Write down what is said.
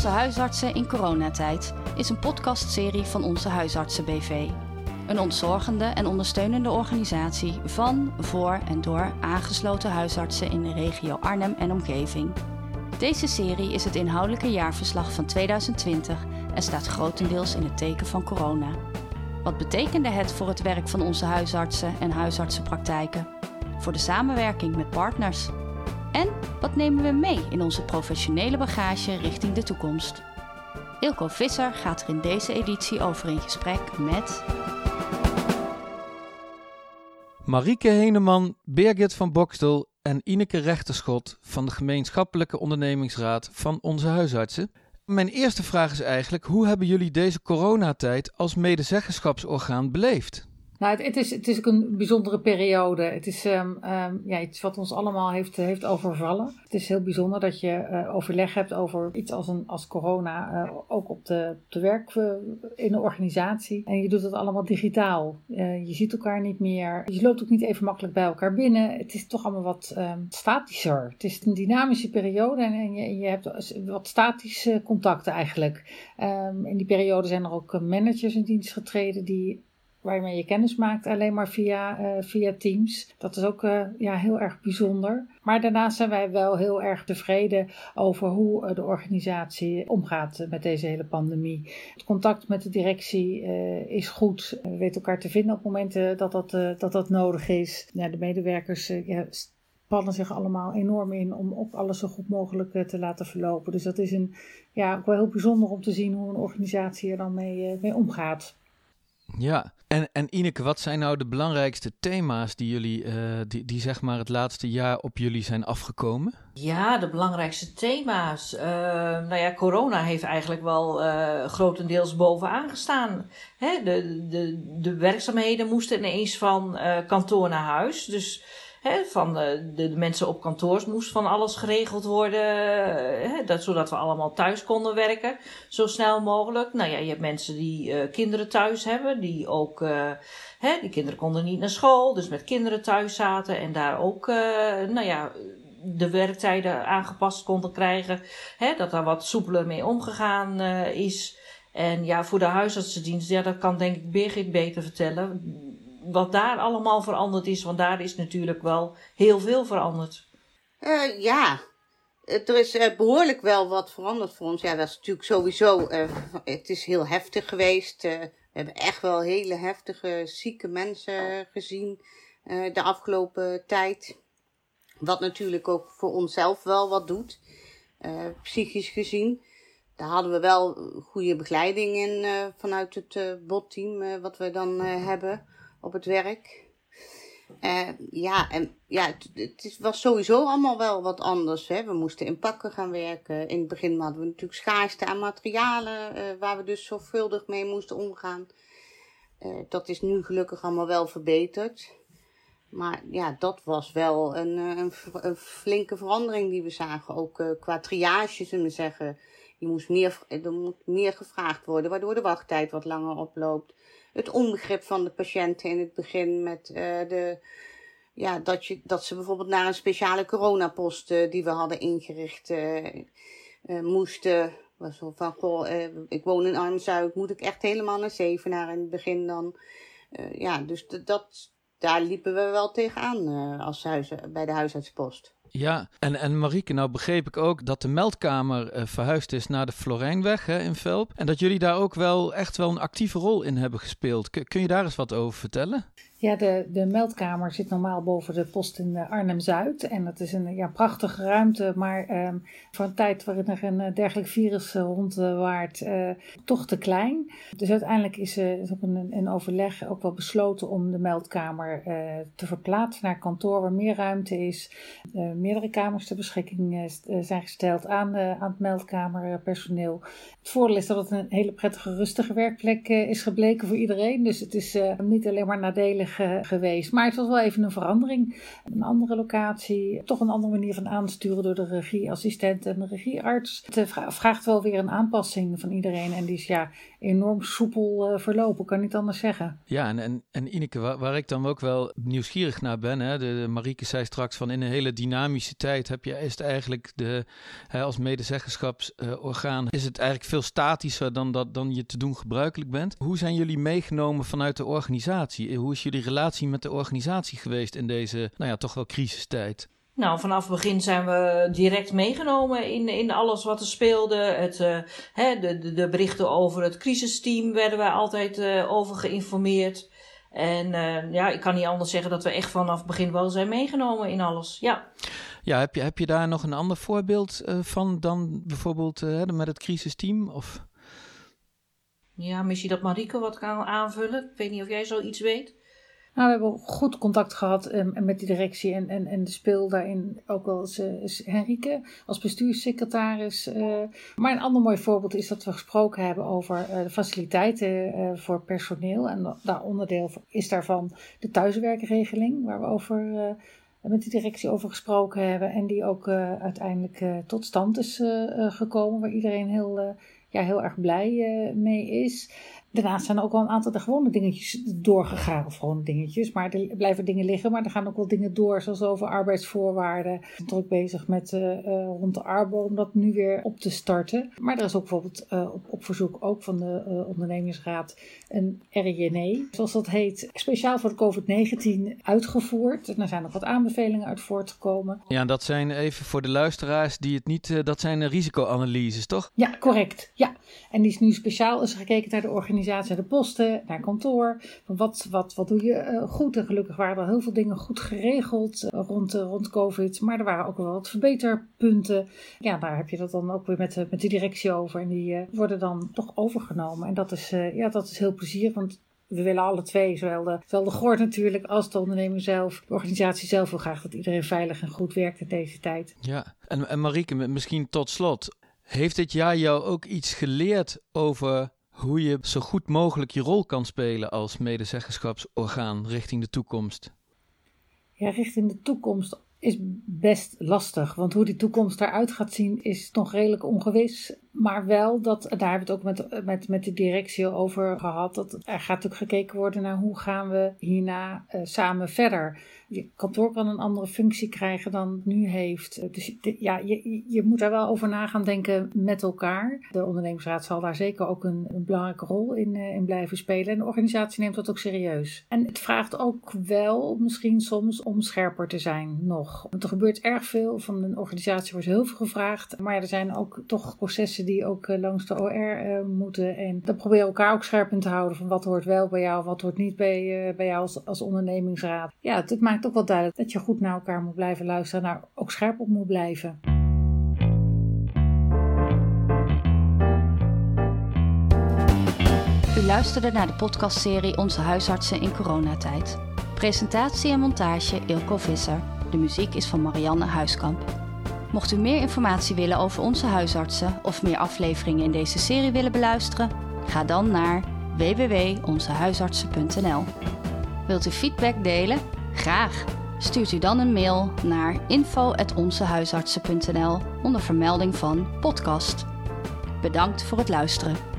Onze huisartsen in coronatijd is een podcastserie van Onze Huisartsen BV. Een ontzorgende en ondersteunende organisatie van, voor en door aangesloten huisartsen in de regio Arnhem en omgeving. Deze serie is het inhoudelijke jaarverslag van 2020 en staat grotendeels in het teken van corona. Wat betekende het voor het werk van onze huisartsen en huisartsenpraktijken? Voor de samenwerking met partners? En wat nemen we mee in onze professionele bagage richting de toekomst? Ilko Visser gaat er in deze editie over in gesprek met. Marieke Heneman, Birgit van Bokstel en Ineke Rechterschot van de gemeenschappelijke ondernemingsraad van onze huisartsen. Mijn eerste vraag is eigenlijk: hoe hebben jullie deze coronatijd als medezeggenschapsorgaan beleefd? Nou, het, is, het is ook een bijzondere periode. Het is um, um, ja, iets wat ons allemaal heeft, heeft overvallen. Het is heel bijzonder dat je uh, overleg hebt over iets als, een, als corona, uh, ook op de, op werk in de organisatie. En je doet het allemaal digitaal. je ziet elkaar niet meer. Je loopt ook niet even makkelijk bij elkaar binnen. Het is toch allemaal wat um, statischer. Het is een dynamische periode en, en je, je, hebt wat statische contacten eigenlijk. in die periode zijn er ook managers in dienst getreden die waarmee je kennis maakt alleen maar via, uh, via Teams. Dat is ook uh, ja, heel erg bijzonder. Maar daarnaast zijn wij wel heel erg tevreden over hoe uh, de organisatie omgaat met deze hele pandemie. Het contact met de directie is goed. We weten elkaar te vinden op momenten dat dat, dat, dat nodig is. De medewerkers ja, spannen zich allemaal enorm in om ook alles zo goed mogelijk te laten verlopen. Dus dat is een, ja, ook wel heel bijzonder om te zien hoe een organisatie er dan mee, mee omgaat. Ja, en, en Ineke, wat zijn nou de belangrijkste thema's die jullie, uh, die, die zeg maar het laatste jaar op jullie zijn afgekomen? Ja, de belangrijkste thema's. Uh, nou ja, corona heeft eigenlijk wel uh, grotendeels bovenaan gestaan. Hè? De, de, de werkzaamheden moesten ineens van kantoor naar huis. Dus Hè, van de, de, mensen op kantoor moest van alles geregeld worden. Hè, dat, zodat we allemaal thuis konden werken. Zo snel mogelijk. Nou ja, je hebt mensen die uh, kinderen thuis hebben. Die ook, uh, hè, die kinderen konden niet naar school. Dus met kinderen thuis zaten. En daar ook, uh, nou ja, de werktijden aangepast konden krijgen. Dat daar wat soepeler mee omgegaan is. En ja, voor de huisartsendienst, ja, dat kan denk ik Birgit beter vertellen wat daar allemaal veranderd is, want daar is natuurlijk wel heel veel veranderd. Uh, ja, er is uh, behoorlijk wel wat veranderd voor ons. Ja, dat is natuurlijk sowieso. Het is heel heftig geweest. we hebben echt wel hele heftige, zieke mensen gezien de afgelopen tijd. Wat natuurlijk ook voor onszelf wel wat doet, psychisch gezien. Daar hadden we wel goede begeleiding in vanuit het botteam, wat we dan hebben op het werk. Uh, ja, en ja, het, het, was sowieso allemaal wel wat anders. Hè. We moesten in pakken gaan werken. In het begin hadden we natuurlijk schaarste aan materialen, uh, waar we dus zorgvuldig mee moesten omgaan. Uh, dat is nu gelukkig allemaal wel verbeterd. Maar ja, dat was wel een, een, een flinke verandering die we zagen. Ook qua triage, zullen we zeggen. Je moest meer, er moet meer gevraagd worden, waardoor de wachttijd wat langer oploopt het onbegrip van de patiënten in het begin met uh, de, ja, dat, je, dat ze bijvoorbeeld naar een speciale coronapost uh, die we hadden ingericht uh, moesten. Was zo van, goh, ik woon in Arnhem-Zuid, moet ik echt helemaal naar Zevenaar in het begin dan. ja, dus dat, daar liepen we wel tegenaan als huis, bij de huisartspost. Ja, en, en Marieke, nou begreep ik ook dat de meldkamer uh, verhuisd is naar de Florijnweg hè, in Velp. En dat jullie daar ook wel echt wel een actieve rol in hebben gespeeld. kun je daar eens wat over vertellen? Ja, de, de meldkamer zit normaal boven de post in eh, Arnhem-Zuid. En dat is een ja, prachtige ruimte, maar eh, voor een tijd waarin er een uh, dergelijk virus uh, rondwaart, toch te klein. Dus uiteindelijk is, is op een, een, overleg ook wel besloten om de meldkamer te verplaatsen naar kantoor waar meer ruimte is. meerdere kamers ter beschikking zijn gesteld aan, aan het meldkamerpersoneel. Het voordeel is dat het een hele prettige, rustige werkplek is gebleken voor iedereen. Dus het is niet alleen maar nadelig geweest. Maar het was wel even een verandering. Een andere locatie, toch een andere manier van aansturen door de regieassistent en de regiearts. Het vraagt wel weer een aanpassing van iedereen. En die is ja, enorm soepel verlopen, kan niet anders zeggen. Ja, en, en, en Ineke, waar, ik dan ook wel nieuwsgierig naar ben, hè, de, Marieke zei straks van in een hele dynamische tijd heb je, is het eigenlijk de, hè, als medezeggenschapsorgaan, is het eigenlijk veel statischer dan, dat, dan je te doen gebruikelijk bent. Hoe zijn jullie meegenomen vanuit de organisatie? Hoe is jullie relatie met de organisatie geweest in deze, nou ja, toch wel crisistijd? Nou, vanaf het begin zijn we direct meegenomen in, in alles wat er speelde. Het, uh, hè, de, de, de, berichten over het crisisteam werden wij altijd uh, over geïnformeerd. En uh, ja, ik kan niet anders zeggen dat we echt vanaf het begin wel zijn meegenomen in alles. Ja. Ja, heb je, heb je daar nog een ander voorbeeld van dan bijvoorbeeld met het crisisteam? Of? Ja, misschien dat Marieke wat kan aanvullen. Ik weet niet of jij zoiets weet. Nou, we hebben goed contact gehad um, met die directie en, en, en de speel daarin ook wel eens uh, Henrike als bestuurssecretaris. Uh, maar een ander mooi voorbeeld is dat we gesproken hebben over uh, de faciliteiten voor personeel. En daar onderdeel is daarvan de thuiswerkregeling, waar we over met die directie over gesproken hebben. En die ook uiteindelijk tot stand is gekomen, waar iedereen heel, ja, heel erg blij mee is. Daarnaast zijn er ook wel een aantal de gewone dingetjes doorgegaan. Of gewone dingetjes, maar er blijven dingen liggen. Maar er gaan ook wel dingen door, zoals over arbeidsvoorwaarden. Ik ben druk bezig met uh, rond de Arbo om dat nu weer op te starten. Maar er is ook bijvoorbeeld uh, op, op, verzoek ook van de ondernemingsraad een RJNE, zoals dat heet, speciaal voor de COVID-19 uitgevoerd. En er zijn nog wat aanbevelingen uit voortgekomen. Ja, dat zijn even voor de luisteraars die het niet, dat zijn risicoanalyses, toch? Ja, correct. Ja, en die is nu speciaal is gekeken naar de organisatie organisatie, de posten, naar kantoor. Wat, wat, wat doe je uh, goed? En gelukkig waren er heel veel dingen goed geregeld uh, rond, uh, rond COVID. Maar er waren ook wel wat verbeterpunten. Ja, daar heb je dat dan ook weer met, met de directie over. En die worden dan toch overgenomen. En dat is, ja, dat is heel plezierig. Want we willen alle twee, zowel de, zowel de Gord natuurlijk als de ondernemer zelf. De organisatie zelf wil graag dat iedereen veilig en goed werkt in deze tijd. Ja, en, en Marieke, misschien tot slot. Heeft dit jaar jou ook iets geleerd over hoe je zo goed mogelijk je rol kan spelen als medezeggenschapsorgaan richting de toekomst? Ja, richting de toekomst is best lastig. Want hoe die toekomst eruit gaat zien is nog redelijk ongewis. Maar wel dat, daar hebben we het ook met, met, met de directie over gehad. Dat er gaat natuurlijk gekeken worden naar hoe gaan we hierna uh, samen verder je kantoor kan een andere functie krijgen dan het nu heeft. Dus ja, je, je moet daar wel over na gaan denken met elkaar. De ondernemingsraad zal daar zeker ook een, een belangrijke rol in, uh, in blijven spelen. En de organisatie neemt dat ook serieus. En het vraagt ook wel misschien soms om scherper te zijn nog. Want er gebeurt erg veel. Van een organisatie wordt heel veel gevraagd. Maar er zijn ook toch processen die ook uh, langs de OR eh, moeten. En dan proberen elkaar ook scherp in te houden van wat hoort wel bij jou, wat hoort niet bij, bij jou als, als ondernemingsraad. Ja, het maakt ook wel duidelijk dat je goed naar elkaar moet blijven luisteren, naar ook scherp op moet blijven. U luisterde naar de podcastserie Onze huisartsen in coronatijd. Presentatie en montage Ilko Visser. De muziek is van Marianne Huiskamp. Mocht u meer informatie willen over onze huisartsen of meer afleveringen in deze serie willen beluisteren, ga dan naar www.onzehuisartsen.nl. Wilt u feedback delen? Graag. Stuurt u dan een mail naar info.onzehuisartsen.nl onder vermelding van podcast. Bedankt voor het luisteren.